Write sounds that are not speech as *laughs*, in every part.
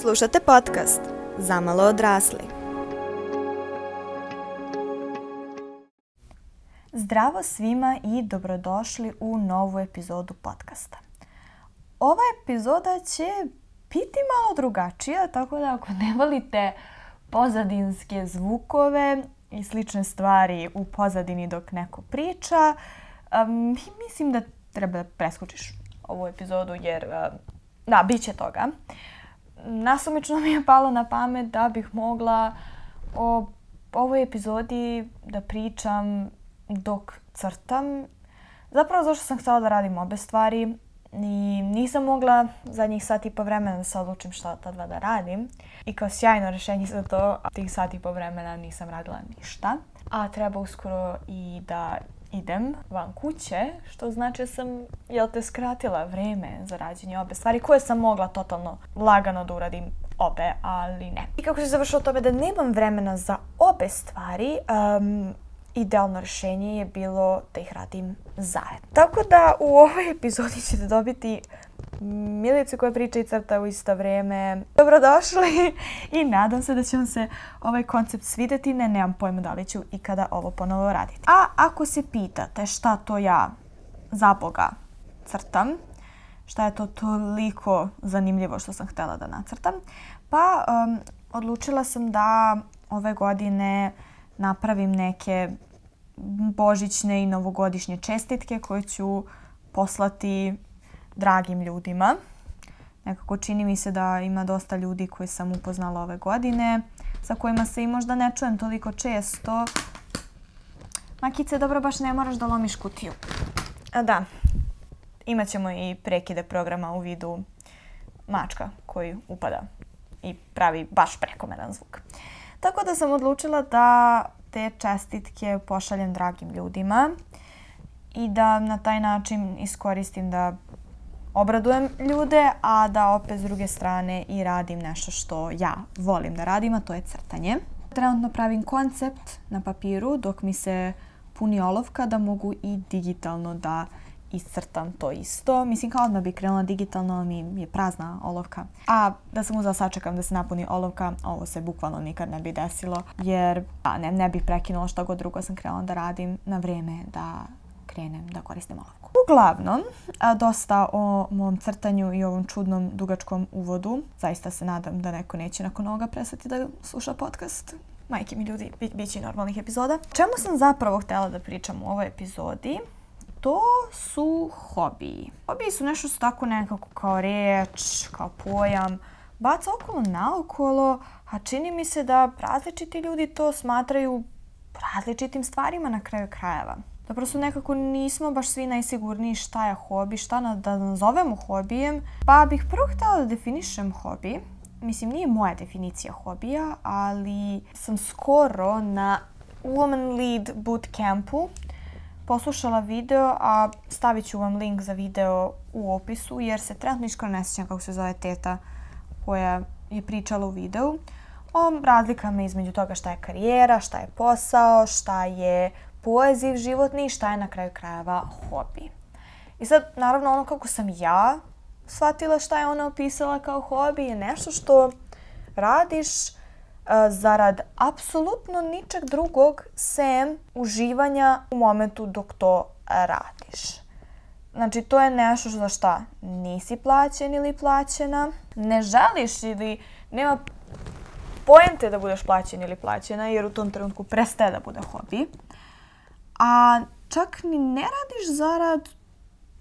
Slušate podcast Zamalo odrasli. Zdravo svima i dobrodošli u novu epizodu podcasta. Ova epizoda će biti malo drugačija, tako da ako ne volite pozadinske zvukove i slične stvari u pozadini dok neko priča, um, mislim da treba da preskočiš ovu epizodu jer, um, da, bit će toga. Nasumično *laughs* mi je palo na pamet da bih mogla o ovoj epizodi da pričam dok crtam. Zapravo zašto sam htjela da radim obe stvari i nisam mogla zadnjih sat i po vremena da se odlučim šta ta dva da radim. I kao sjajno rešenje za to, tih sat i po vremena nisam radila ništa. A treba uskoro i da idem van kuće, što znači da sam, jel te, skratila vreme za rađenje obe stvari koje sam mogla totalno lagano da uradim obe, ali ne. I kako se završilo tome da nemam vremena za obe stvari, um, idealno rešenje je bilo da ih radim zajedno. Tako da u ovoj epizodi ćete dobiti Milicu koja priča i crta u isto vrijeme. Dobrodošli i nadam se da će vam se ovaj koncept svideti. Ne, nemam pojma da li ću ikada ovo ponovo raditi. A ako se pitate šta to ja za Boga crtam, šta je to toliko zanimljivo što sam htjela da nacrtam, pa um, odlučila sam da ove godine napravim neke božićne i novogodišnje čestitke koje ću poslati dragim ljudima. Nekako čini mi se da ima dosta ljudi koje sam upoznala ove godine, sa kojima se i možda ne čujem toliko često. Makice, dobro, baš ne moraš da lomiš kutiju. A da, imat ćemo i prekide programa u vidu mačka koji upada i pravi baš prekomeran zvuk. Tako da sam odlučila da te čestitke pošaljem dragim ljudima i da na taj način iskoristim da obradujem ljude, a da opet s druge strane i radim nešto što ja volim da radim, a to je crtanje. Trenutno pravim koncept na papiru dok mi se puni olovka da mogu i digitalno da iscrtam to isto. Mislim kao odmah bi krenula digitalno, mi je prazna olovka. A da sam uzela sačekam da se napuni olovka, ovo se bukvalno nikad ne bi desilo, jer pa, ne, ne bih prekinula što god drugo sam krenula da radim na vrijeme da krenem da koristim olovku. Uglavnom, dosta o mom crtanju i ovom čudnom dugačkom uvodu. Zaista se nadam da neko neće nakon ovoga prestati da sluša podcast. Majke mi ljudi, bit će normalnih epizoda. Čemu sam zapravo htjela da pričam u ovoj epizodi? To su hobiji. Hobiji su nešto su tako nekako kao reč, kao pojam, baca okolo naokolo, a čini mi se da različiti ljudi to smatraju različitim stvarima na kraju krajeva da prosto nekako nismo baš svi najsigurniji šta je hobi, šta na, da nazovemo hobijem. Pa bih prvo htjela da definišem hobi. Mislim, nije moja definicija hobija, ali sam skoro na Woman Lead Bootcampu poslušala video, a stavit ću vam link za video u opisu, jer se trenutno iskreno ne sjećam kako se zove teta koja je pričala u videu o razlikama između toga šta je karijera, šta je posao, šta je poziv životni i šta je na kraju krajeva hobi. I sad, naravno, ono kako sam ja shvatila šta je ona opisala kao hobi je nešto što radiš zarad apsolutno ničeg drugog sem uživanja u momentu dok to radiš. Znači, to je nešto za šta nisi plaćen ili plaćena, ne želiš ili nema pojente da budeš plaćen ili plaćena jer u tom trenutku prestaje da bude hobi a čak ni ne radiš zarad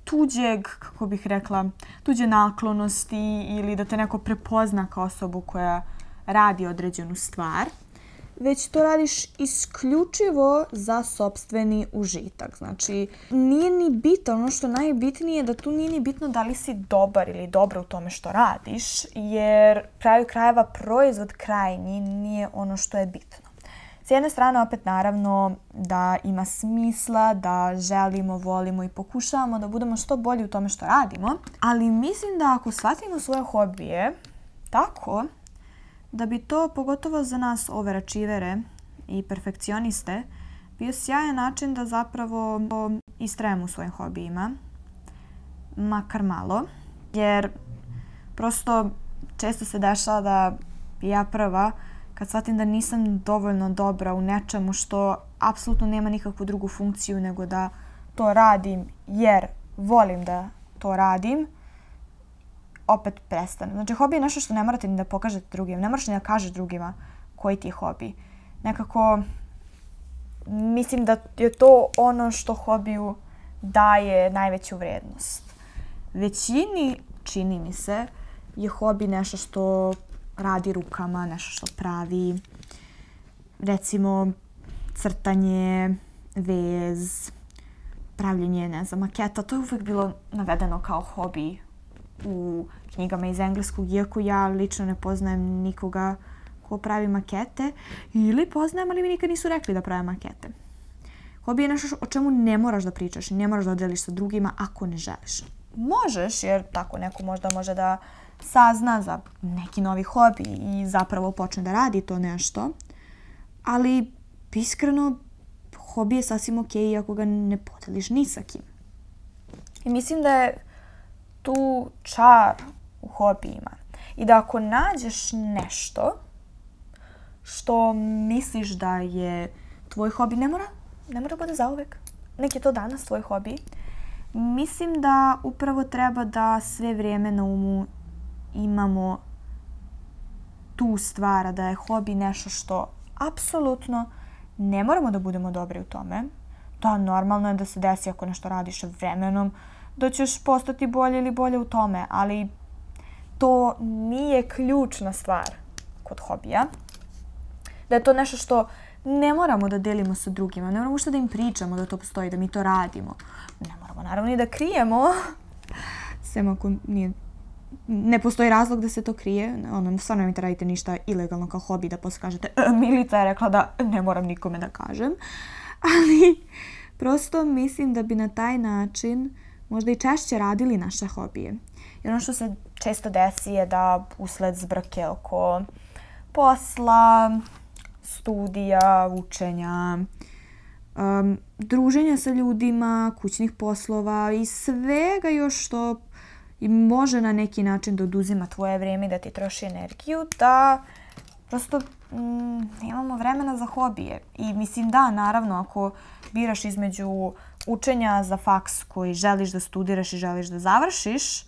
tuđeg, kako bih rekla, tuđe naklonosti ili da te neko prepozna kao osobu koja radi određenu stvar, već to radiš isključivo za sobstveni užitak. Znači, nije ni bitno, ono što najbitnije je da tu nije ni bitno da li si dobar ili dobro u tome što radiš, jer kraju krajeva proizvod krajnji nije ono što je bitno. S jedne strane opet naravno da ima smisla, da želimo, volimo i pokušavamo da budemo što bolji u tome što radimo, ali mislim da ako shvatimo svoje hobije tako da bi to pogotovo za nas overačivere i perfekcioniste bio sjajan način da zapravo istrajemo u svojim hobijima, makar malo, jer prosto često se dešava da ja prva, kad shvatim da nisam dovoljno dobra u nečemu što apsolutno nema nikakvu drugu funkciju nego da to radim jer volim da to radim, opet prestane. Znači, hobi je nešto što ne morate ni da pokažete drugim. Ne moraš ni da kažeš drugima koji ti je hobi. Nekako, mislim da je to ono što hobiju daje najveću vrednost. Većini, čini mi se, je hobi nešto što radi rukama, nešto što pravi. Recimo, crtanje, vez, pravljenje, ne znam, maketa. To je uvek bilo navedeno kao hobi u knjigama iz engleskog, iako ja lično ne poznajem nikoga ko pravi makete ili poznajem, ali mi nikad nisu rekli da prave makete. Hobi je nešto o čemu ne moraš da pričaš i ne moraš da deliš sa drugima ako ne želiš. Možeš, jer tako neko možda može da sazna za neki novi hobi i zapravo počne da radi to nešto. Ali iskreno, hobi je sasvim ok ako ga ne podeliš ni sa kim. I mislim da je tu čar u hobijima. I da ako nađeš nešto što misliš da je tvoj hobi, ne mora, ne mora bude zauvek. Nek je to danas tvoj hobi. Mislim da upravo treba da sve vrijeme na umu imamo tu stvara da je hobi nešto što apsolutno ne moramo da budemo dobri u tome. Da, normalno je da se desi ako nešto radiš vremenom, da ćeš postati bolje ili bolje u tome, ali to nije ključna stvar kod hobija. Da je to nešto što ne moramo da delimo sa drugima, ne moramo što da im pričamo da to postoji, da mi to radimo. Ne moramo naravno i da krijemo, *laughs* sem ako nije ne postoji razlog da se to krije. Ono, stvarno nemojte radite ništa ilegalno kao hobi da posle kažete e, Milica je rekla da ne moram nikome da kažem. *laughs* Ali prosto mislim da bi na taj način možda i češće radili naše hobije. I ono što se često desi je da usled zbrke oko posla, studija, učenja, um, druženja sa ljudima, kućnih poslova i svega još što i može na neki način da oduzima tvoje vrijeme i da ti troši energiju, da prosto mm, nemamo vremena za hobije. I mislim da, naravno, ako biraš između učenja za faks koji želiš da studiraš i želiš da završiš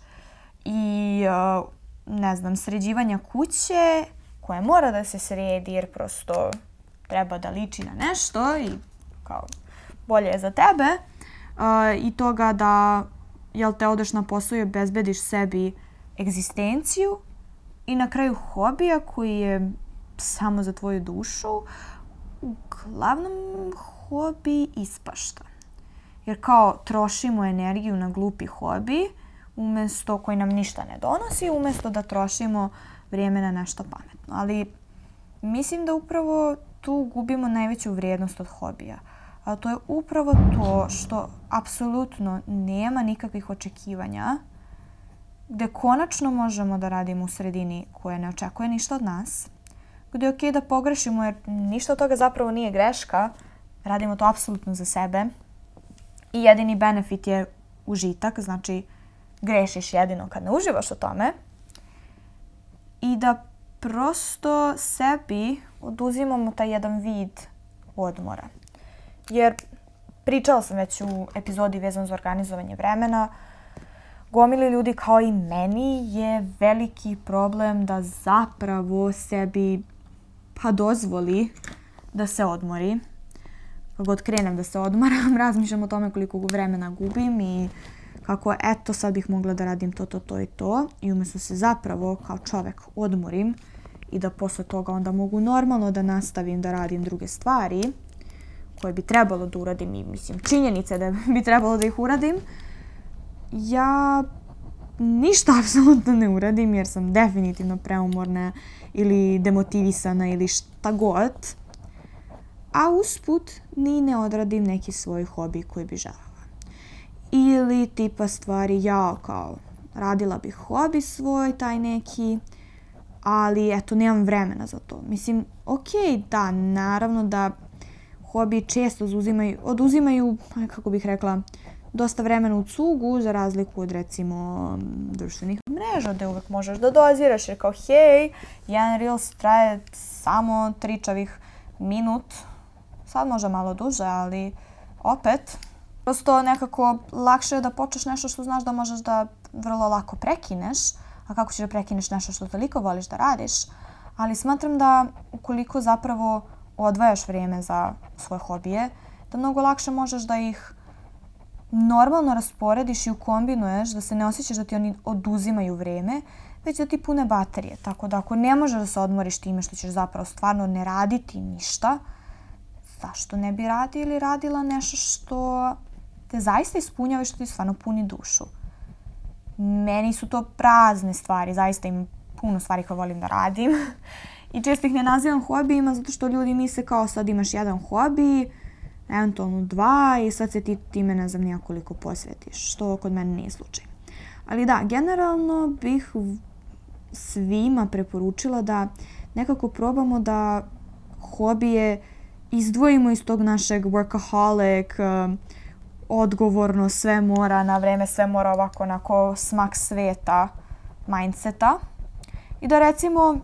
i uh, ne znam, sređivanja kuće koje mora da se sredi jer prosto treba da liči na nešto i kao bolje je za tebe uh, i toga da jel te odeš na posao i obezbediš sebi egzistenciju i na kraju hobija koji je samo za tvoju dušu, uglavnom hobi ispašta. Jer kao trošimo energiju na glupi hobi, umjesto koji nam ništa ne donosi, umjesto da trošimo vrijeme na nešto pametno. Ali mislim da upravo tu gubimo najveću vrijednost od hobija. A to je upravo to što apsolutno nema nikakvih očekivanja gde konačno možemo da radimo u sredini koja ne očekuje ništa od nas, gde je okej okay da pogrešimo jer ništa od toga zapravo nije greška, radimo to apsolutno za sebe. I jedini benefit je užitak, znači grešiš jedino kad ne uživaš u tome. I da prosto sebi oduzimamo taj jedan vid odmora. Jer pričala sam već u epizodi vezano za organizovanje vremena, gomili ljudi kao i meni je veliki problem da zapravo sebi pa dozvoli da se odmori. Kako god krenem da se odmaram, *laughs* razmišljam o tome koliko vremena gubim i kako eto sad bih mogla da radim to, to, to i to. I umjesto se zapravo kao čovek odmorim i da posle toga onda mogu normalno da nastavim da radim druge stvari, koje bi trebalo da uradim i mislim činjenice da *laughs* bi trebalo da ih uradim, ja ništa *laughs* apsolutno ne uradim jer sam definitivno preumorna ili demotivisana ili šta god. A usput ni ne odradim neki svoj hobi koji bi želela. Ili tipa stvari ja kao radila bih hobi svoj taj neki, ali eto nemam vremena za to. Mislim, ok, da, naravno da hobi često oduzimaju, oduzimaju, kako bih rekla, dosta vremena u cugu za razliku od recimo društvenih mreža gde uvek možeš da doziraš jer kao hej, jedan Reels traje samo tričavih minut, sad može malo duže, ali opet prosto nekako lakše je da počneš nešto što znaš da možeš da vrlo lako prekineš, a kako ćeš da prekineš nešto što toliko voliš da radiš, ali smatram da ukoliko zapravo odvajaš vrijeme za svoje hobije, da mnogo lakše možeš da ih normalno rasporediš i ukombinuješ, da se ne osjećaš da ti oni oduzimaju vreme, već da ti pune baterije. Tako da ako ne možeš da se odmoriš time što ćeš zapravo stvarno ne raditi ništa, zašto ne bi radio ili radila nešto što te zaista ispunjava i što ti stvarno puni dušu. Meni su to prazne stvari, zaista imam puno stvari koje volim da radim. *laughs* I često ih ne nazivam hobijima zato što ljudi misle kao sad imaš jedan hobi, eventualno dva i sad se ti time ne znam nijakoliko posvetiš, što kod mene nije slučaj. Ali da, generalno bih svima preporučila da nekako probamo da hobije izdvojimo iz tog našeg workaholic, um, odgovorno, sve mora na vreme, sve mora ovako onako smak sveta mindseta. I da recimo,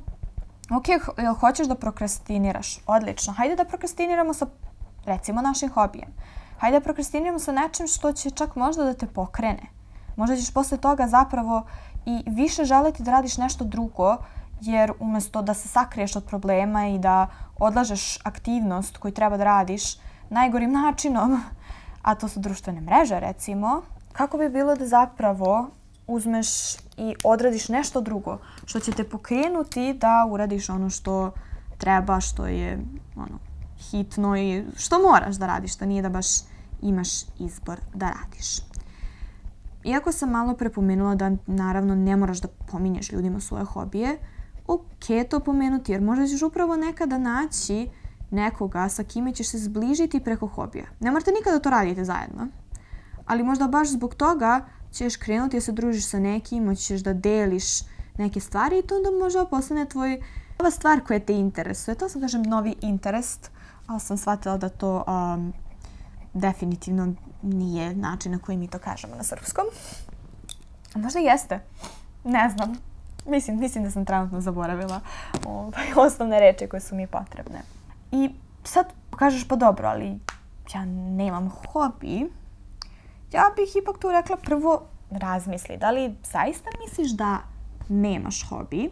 ok, jel hoćeš da prokrastiniraš? Odlično, hajde da prokrastiniramo sa recimo našim hobijem. Hajde da prokrastiniramo sa nečim što će čak možda da te pokrene. Možda ćeš posle toga zapravo i više želeti da radiš nešto drugo, jer umesto da se sakriješ od problema i da odlažeš aktivnost koju treba da radiš najgorim *laughs* načinom, a to su društvene mreže recimo, kako bi bilo da zapravo uzmeš i odradiš nešto drugo što će te pokrenuti da uradiš ono što treba, što je ono, hitno i što moraš da radiš, što nije da baš imaš izbor da radiš. Iako sam malo prepomenula da naravno ne moraš da pominješ ljudima svoje hobije, ok to pomenuti jer možda ćeš upravo nekada naći nekoga sa kime ćeš se zbližiti preko hobija. Ne morate nikada to radite zajedno, ali možda baš zbog toga ćeš krenuti da se družiš sa nekim, hoćeš da deliš neke stvari i to onda možda postane tvoj nova stvar koja te interesuje. To sam kažem novi interest, ali sam shvatila da to um, definitivno nije način na koji mi to kažemo na srpskom. Možda jeste. Ne znam. Mislim, mislim da sam trenutno zaboravila ovaj, *laughs* osnovne reči koje su mi potrebne. I sad kažeš pa dobro, ali ja nemam hobi. Ja bih ipak tu rekla prvo razmisli. Da li zaista misliš da nemaš hobi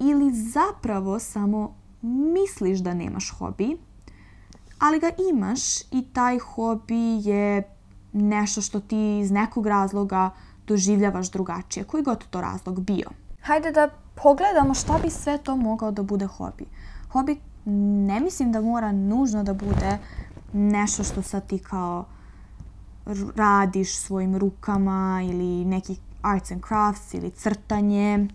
ili zapravo samo misliš da nemaš hobi, ali ga imaš i taj hobi je nešto što ti iz nekog razloga doživljavaš drugačije, koji god to razlog bio. Hajde da pogledamo šta bi sve to mogao da bude hobi. Hobi ne mislim da mora nužno da bude nešto što sad ti kao radiš svojim rukama ili neki arts and crafts ili crtanje.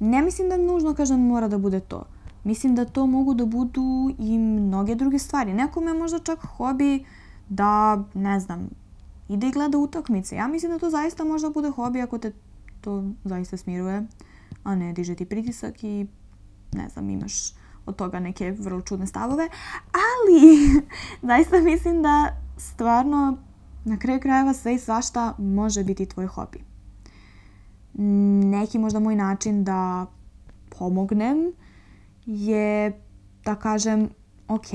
Ne mislim da nužno, kažem, mora da bude to. Mislim da to mogu da budu i mnoge druge stvari. Nekome je možda čak hobi da, ne znam, ide i gleda utakmice. Ja mislim da to zaista možda bude hobi ako te to zaista smiruje, a ne diže ti pritisak i, ne znam, imaš od toga neke vrlo čudne stavove. Ali, *laughs* zaista mislim da stvarno na kraju krajeva sve i svašta može biti tvoj hobi. Neki možda moj način da pomognem je da kažem, ok,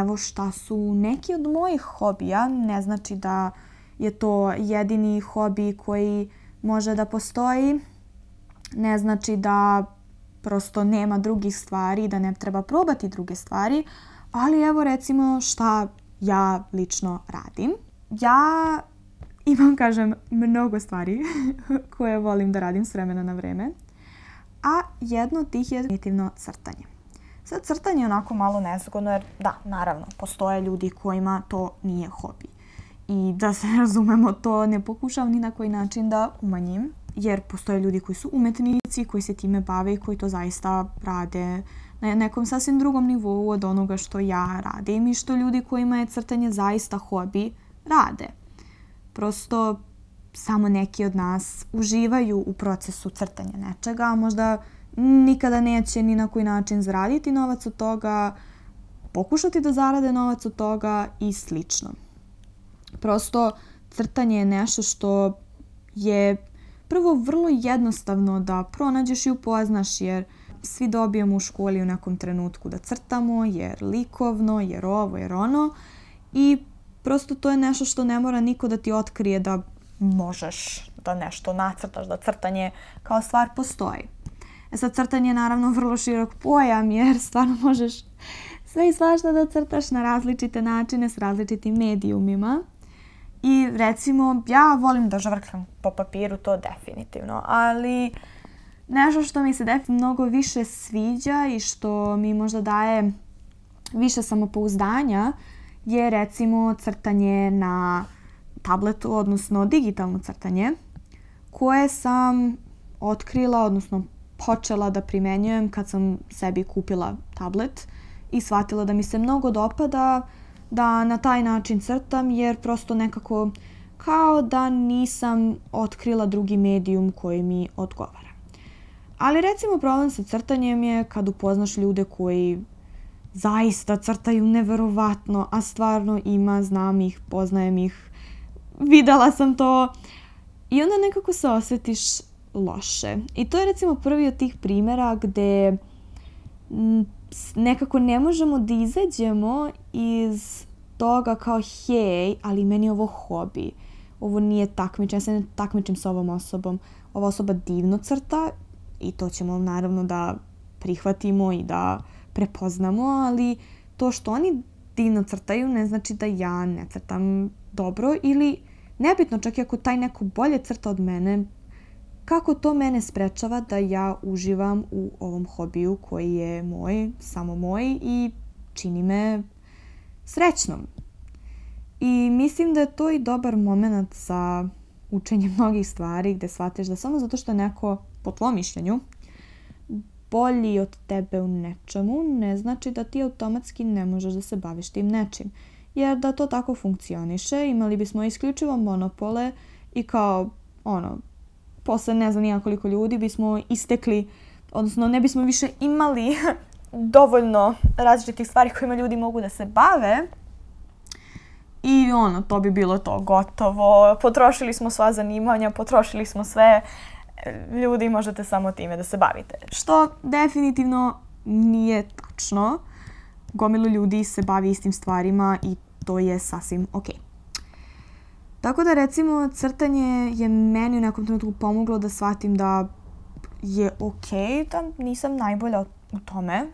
evo šta su neki od mojih hobija, ne znači da je to jedini hobi koji može da postoji, ne znači da prosto nema drugih stvari, da ne treba probati druge stvari, ali evo recimo šta ja lično radim. Ja imam, kažem, mnogo stvari *laughs* koje volim da radim s vremena na vreme a jedno od tih je definitivno crtanje. Sad crtanje je onako malo nezgodno jer da, naravno, postoje ljudi kojima to nije hobi. I da se *laughs* razumemo, to ne pokušavam ni na koji način da umanjim, jer postoje ljudi koji su umetnici, koji se time bave i koji to zaista rade na nekom sasvim drugom nivou od onoga što ja radim i što ljudi kojima je crtanje zaista hobi rade. Prosto samo neki od nas uživaju u procesu crtanja nečega, a možda nikada neće ni na koji način zaraditi novac od toga, pokušati da zarade novac od toga i slično. Prosto crtanje je nešto što je prvo vrlo jednostavno da pronađeš i upoznaš jer svi dobijemo u školi u nekom trenutku da crtamo jer likovno, jer ovo, jer ono i prosto to je nešto što ne mora niko da ti otkrije da možeš da nešto nacrtaš, da crtanje kao stvar postoji. E sad, crtanje je naravno vrlo širok pojam jer stvarno možeš sve i svašta da crtaš na različite načine s različitim medijumima. I recimo, ja volim da žvrkam po papiru, to definitivno, ali nešto što mi se definitivno mnogo više sviđa i što mi možda daje više samopouzdanja je recimo crtanje na tabletu, odnosno digitalno crtanje, koje sam otkrila, odnosno počela da primenjujem kad sam sebi kupila tablet i shvatila da mi se mnogo dopada da na taj način crtam jer prosto nekako kao da nisam otkrila drugi medijum koji mi odgovara. Ali recimo problem sa crtanjem je kad upoznaš ljude koji zaista crtaju neverovatno, a stvarno ima, znam ih, poznajem ih, videla sam to i onda nekako se osjetiš loše. I to je recimo prvi od tih primjera gde nekako ne možemo da izađemo iz toga kao hej, ali meni je ovo hobi. Ovo nije takmičenje, ja se ne takmičim sa ovom osobom. Ova osoba divno crta i to ćemo naravno da prihvatimo i da prepoznamo, ali to što oni divno crtaju ne znači da ja ne crtam dobro ili nebitno čak i ako taj neko bolje crta od mene, kako to mene sprečava da ja uživam u ovom hobiju koji je moj, samo moj i čini me srećnom. I mislim da je to i dobar moment za učenje *laughs* mnogih stvari gde shvatiš da samo zato što je neko, po tvojom mišljenju, bolji od tebe u nečemu, ne znači da ti automatski ne možeš da se baviš tim nečim. Jer da to tako funkcioniše, imali bismo isključivo monopole i kao, ono, posle ne znam nijakoliko ljudi bismo istekli, odnosno ne bismo više imali *laughs* dovoljno različitih stvari kojima ljudi mogu da se bave. I ono, to bi bilo to, gotovo. Potrošili smo sva zanimanja, potrošili smo sve ljudi, možete samo time da se bavite. Što definitivno nije tačno. Gomilu ljudi se bavi istim stvarima i to je sasvim okej. Okay. Tako da recimo crtanje je meni u nekom trenutku pomoglo da shvatim da je okej okay, da nisam najbolja u tome.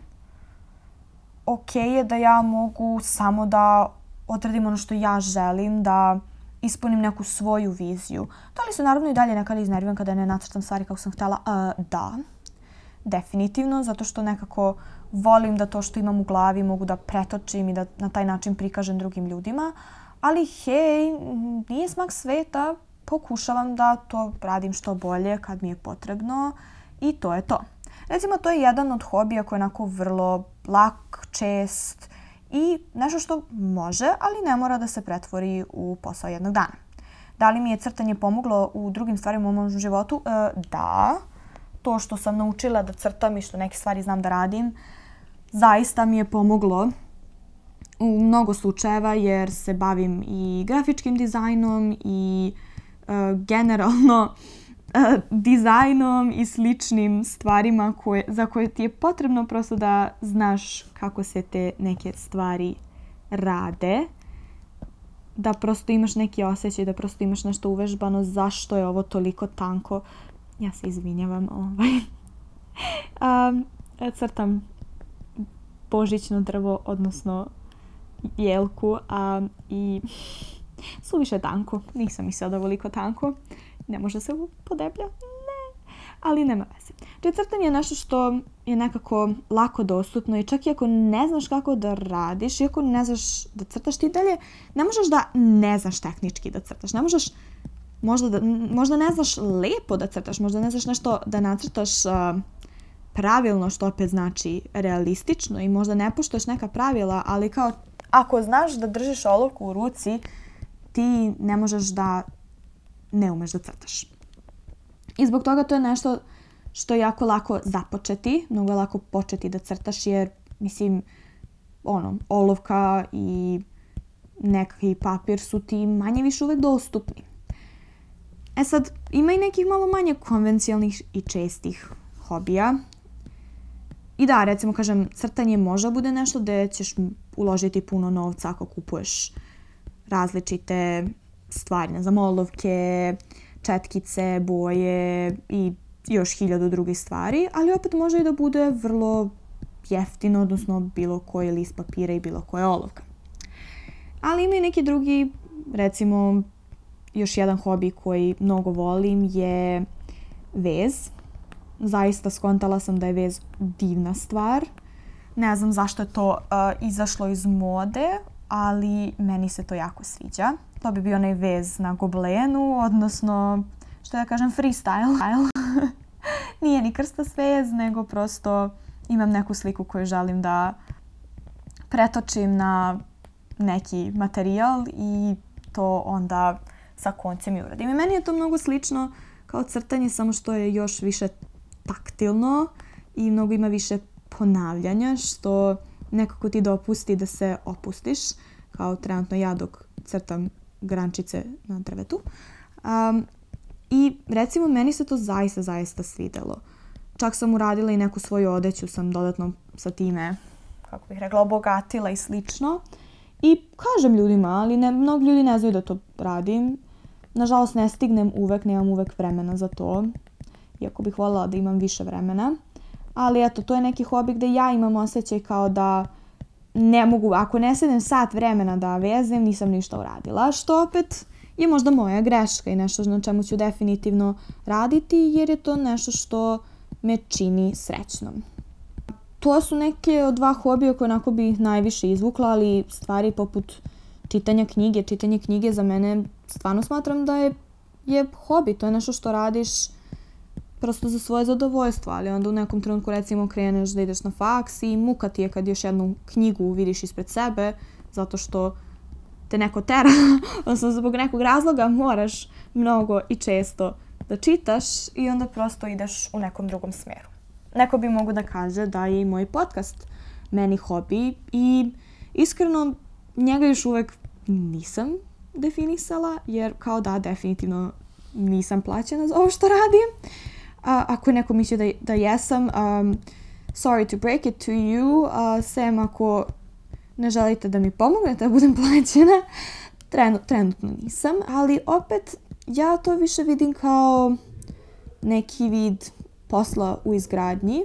Okej okay je da ja mogu samo da odradim ono što ja želim, da ispunim neku svoju viziju. Da li se naravno i dalje nekada iznerviram kada ne nacrtam stvari kako sam htjela? Uh, da, definitivno, zato što nekako volim da to što imam u glavi mogu da pretočim i da na taj način prikažem drugim ljudima. Ali hej, nije smak sveta, pokušavam da to radim što bolje kad mi je potrebno i to je to. Recimo, to je jedan od hobija koji je onako vrlo lak, čest i nešto što može, ali ne mora da se pretvori u posao jednog dana. Da li mi je crtanje pomoglo u drugim stvarima u mom životu? E, da. To što sam naučila da crtam i što neke stvari znam da radim, zaista mi je pomoglo u mnogo slučajeva jer se bavim i grafičkim dizajnom i uh, generalno uh, dizajnom i sličnim stvarima koje, za koje ti je potrebno prosto da znaš kako se te neke stvari rade. Da prosto imaš neki osjećaj, da prosto imaš nešto uvežbano zašto je ovo toliko tanko. Ja se izvinjavam. Ovaj. *laughs* um, crtam božićno drvo, odnosno jelku a, i *laughs* suviše tanko. Nisam mislila da je ovoliko tanko. Ne može se podeblja. Ne. Ali nema veze. Če crtanje je nešto što je nekako lako dostupno i čak i ako ne znaš kako da radiš, i ako ne znaš da crtaš ti dalje, ne možeš da ne znaš tehnički da crtaš. Ne možeš možda, da, možda ne znaš lepo da crtaš, možda ne znaš nešto da nacrtaš uh, pravilno, što opet znači realistično i možda ne poštoješ neka pravila, ali kao ako znaš da držiš olovku u ruci, ti ne možeš da ne umeš da crtaš. I zbog toga to je nešto što je jako lako započeti, mnogo je lako početi da crtaš jer, mislim, ono, olovka i nekakvi papir su ti manje više uvek dostupni. E sad, ima i nekih malo manje konvencijalnih i čestih hobija. I da, recimo, kažem, crtanje može bude nešto gde ćeš uložiti puno novca ako kupuješ različite stvari, ne znam, olovke, četkice, boje i još hiljadu drugih stvari, ali opet može i da bude vrlo jeftino, odnosno bilo koji list papira i bilo koja olovka. Ali ima i neki drugi, recimo, još jedan hobi koji mnogo volim je vez. Zaista skontala sam da je vez divna stvar. Ne znam zašto je to uh, izašlo iz mode, ali meni se to jako sviđa. To bi bio onaj vez na goblenu, odnosno, što da kažem, freestyle. *laughs* Nije ni krstas vez, nego prosto imam neku sliku koju želim da pretočim na neki materijal i to onda sa koncem i uradim. I meni je to mnogo slično kao crtanje, samo što je još više taktilno i mnogo ima više ponavljanja, što nekako ti dopusti da se opustiš, kao trenutno ja dok crtam grančice na drvetu. Um, I recimo meni se to zaista, zaista svidelo. Čak sam uradila i neku svoju odeću, sam dodatno sa time, kako bih rekla, obogatila i slično. I kažem ljudima, ali ne, mnogi ljudi ne znaju da to radim. Nažalost ne stignem uvek, nemam uvek vremena za to. Iako bih voljela da imam više vremena. Ali eto, to je neki hobi gde ja imam osjećaj kao da ne mogu, ako ne sedem sat vremena da vezem, nisam ništa uradila. Što opet je možda moja greška i nešto na čemu ću definitivno raditi jer je to nešto što me čini srećnom. To su neke od dva hobija koje onako bih najviše izvukla, ali stvari poput čitanja knjige, čitanje knjige za mene stvarno smatram da je, je hobi, to je nešto što radiš prosto za svoje zadovoljstvo, ali onda u nekom trenutku recimo kreneš da ideš na faks i muka ti je kad još jednu knjigu vidiš ispred sebe, zato što te neko tera, *laughs* odnosno zbog nekog razloga moraš mnogo i često da čitaš i onda prosto ideš u nekom drugom smeru. Neko bi mogu da kaže da je i moj podcast meni hobi i iskreno njega još uvek nisam definisala, jer kao da definitivno nisam plaćena za ovo što radim. A, ako neko misli da, da jesam, um, sorry to break it to you, uh, sem ako ne želite da mi pomognete da budem *laughs* plaćena, Trenut, trenutno nisam, ali opet ja to više vidim kao neki vid posla u izgradnji.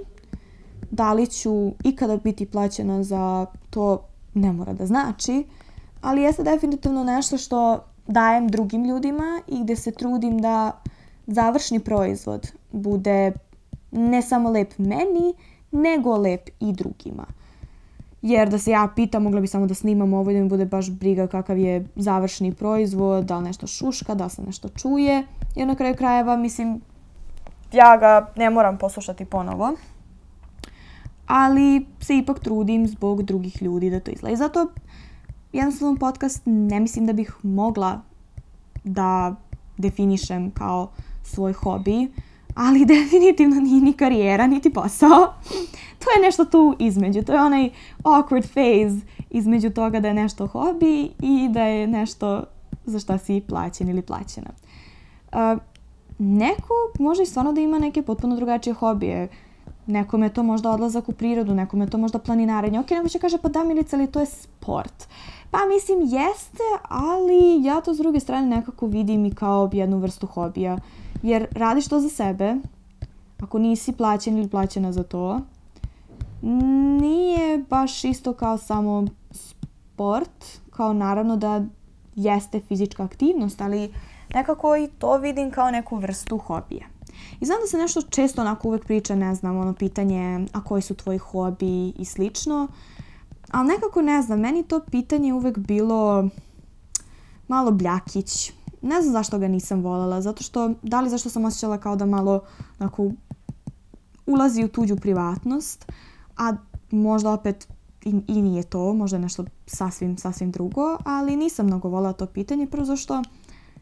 Da li ću ikada biti plaćena za to ne mora da znači, ali jeste definitivno nešto što dajem drugim ljudima i gde se trudim da završni proizvod bude ne samo lep meni, nego lep i drugima. Jer da se ja pitam, mogla bi samo da snimam ovo i da mi bude baš briga kakav je završni proizvod, da li nešto šuška, da se nešto čuje. Jer na kraju krajeva, mislim, ja ga ne moram poslušati ponovo. Ali se ipak trudim zbog drugih ljudi da to izgleda. I zato jednostavno podcast ne mislim da bih mogla da definišem kao svoj hobi, ali *laughs* definitivno nije ni karijera, niti posao. *laughs* to je nešto tu između. To je onaj awkward phase između toga da je nešto hobi i da je nešto za šta si plaćen ili plaćena. Uh, neko može i stvarno da ima neke potpuno drugačije hobije. Nekome je to možda odlazak u prirodu, nekome je to možda planinarenje. Ok, neko će kaže, pa da Milica, ali to je sport. Pa mislim, jeste, ali ja to s druge strane nekako vidim i kao jednu vrstu hobija. Jer radiš to za sebe, ako nisi plaćen ili plaćena za to, nije baš isto kao samo sport, kao naravno da jeste fizička aktivnost, ali nekako i to vidim kao neku vrstu hobija. I znam da se nešto često onako uvek priča, ne znam, ono pitanje, a koji su tvoji hobi i slično, ali nekako ne znam, meni to pitanje uvek bilo malo bljakić. Ne znam zašto ga nisam voljela, zato što, da li zašto sam osjećala kao da malo onako ulazi u tuđu privatnost, a možda opet i, i nije to, možda nešto sasvim, sasvim drugo, ali nisam mnogo volila to pitanje, prvo zašto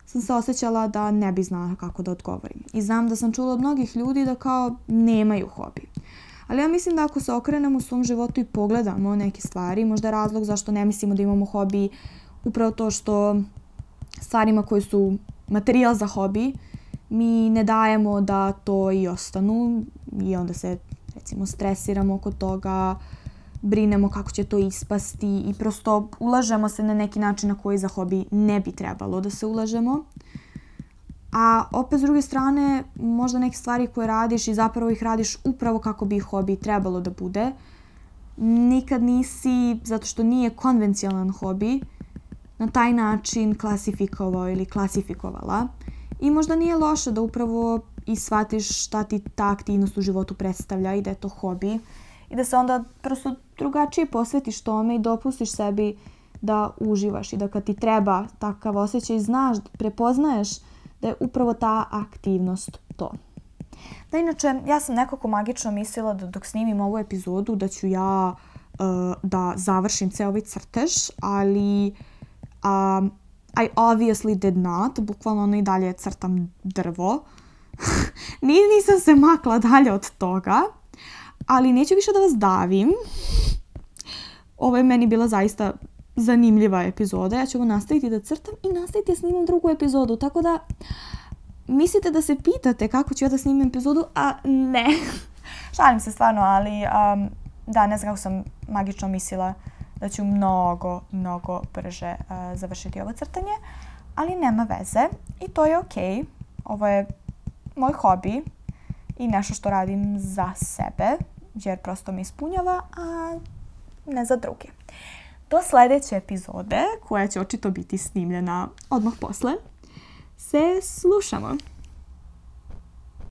sam se osjećala da ne bi znala kako da odgovorim. I znam da sam čula od mnogih ljudi da kao nemaju hobi. Ali ja mislim da ako se okrenemo u svom životu i pogledamo neke stvari, možda je razlog zašto ne mislimo da imamo hobi upravo to što stvarima koje su materijal za hobi mi ne dajemo da to i ostanu i onda se recimo stresiramo oko toga, brinemo kako će to ispasti i prosto ulažemo se na neki način na koji za hobi ne bi trebalo da se ulažemo. A opet s druge strane, možda neke stvari koje radiš i zapravo ih radiš upravo kako bi hobi trebalo da bude. Nikad nisi, zato što nije konvencionalan hobi, na taj način klasifikovao ili klasifikovala. I možda nije loše da upravo i shvatiš šta ti ta aktivnost u životu predstavlja i da je to hobi. I da se onda prosto drugačije posvetiš tome i dopustiš sebi da uživaš i da kad ti treba takav osjećaj znaš, prepoznaješ da je upravo ta aktivnost to. Da inače, ja sam nekako magično mislila da dok snimim ovu epizodu da ću ja uh, da završim ceo ovaj crtež, ali um, I obviously did not. Bukvalno ono i dalje crtam drvo. *laughs* Nisam se makla dalje od toga. Ali neću više da vas davim. Ovo je meni bila zaista zanimljiva epizoda. Ja ću ovo nastaviti da crtam i nastaviti da snimam drugu epizodu. Tako da mislite da se pitate kako ću ja da snimim epizodu, a ne. *laughs* Šalim se stvarno, ali um, da, ne znam kako sam magično mislila da ću mnogo, mnogo brže uh, završiti ovo crtanje, ali nema veze i to je okej. Okay. Ovo je moj hobi i nešto što radim za sebe, jer prosto me ispunjava, a ne za druge. Do sledeće epizode, koja će očito biti snimljena odmah posle, se slušamo.